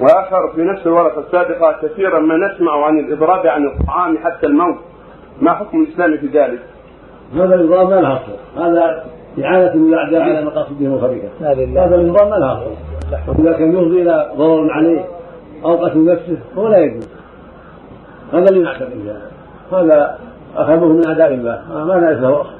وآخر في نفس الورقة السابقة كثيرا ما نسمع عن الاضراب عن الطعام حتى الموت. ما حكم الإسلام في ذلك؟ هذا الاضراب ما له أصل. هذا إعانة الاعداء على مقاصدهم الخبيثة هذا النظام ما له أصل. واذا كان يفضي إلى ضرر عليه أو قتل نفسه هو لا يجوز. هذا اللي نعتقد هذا أخذوه من أعداء الله. ما لا له اصل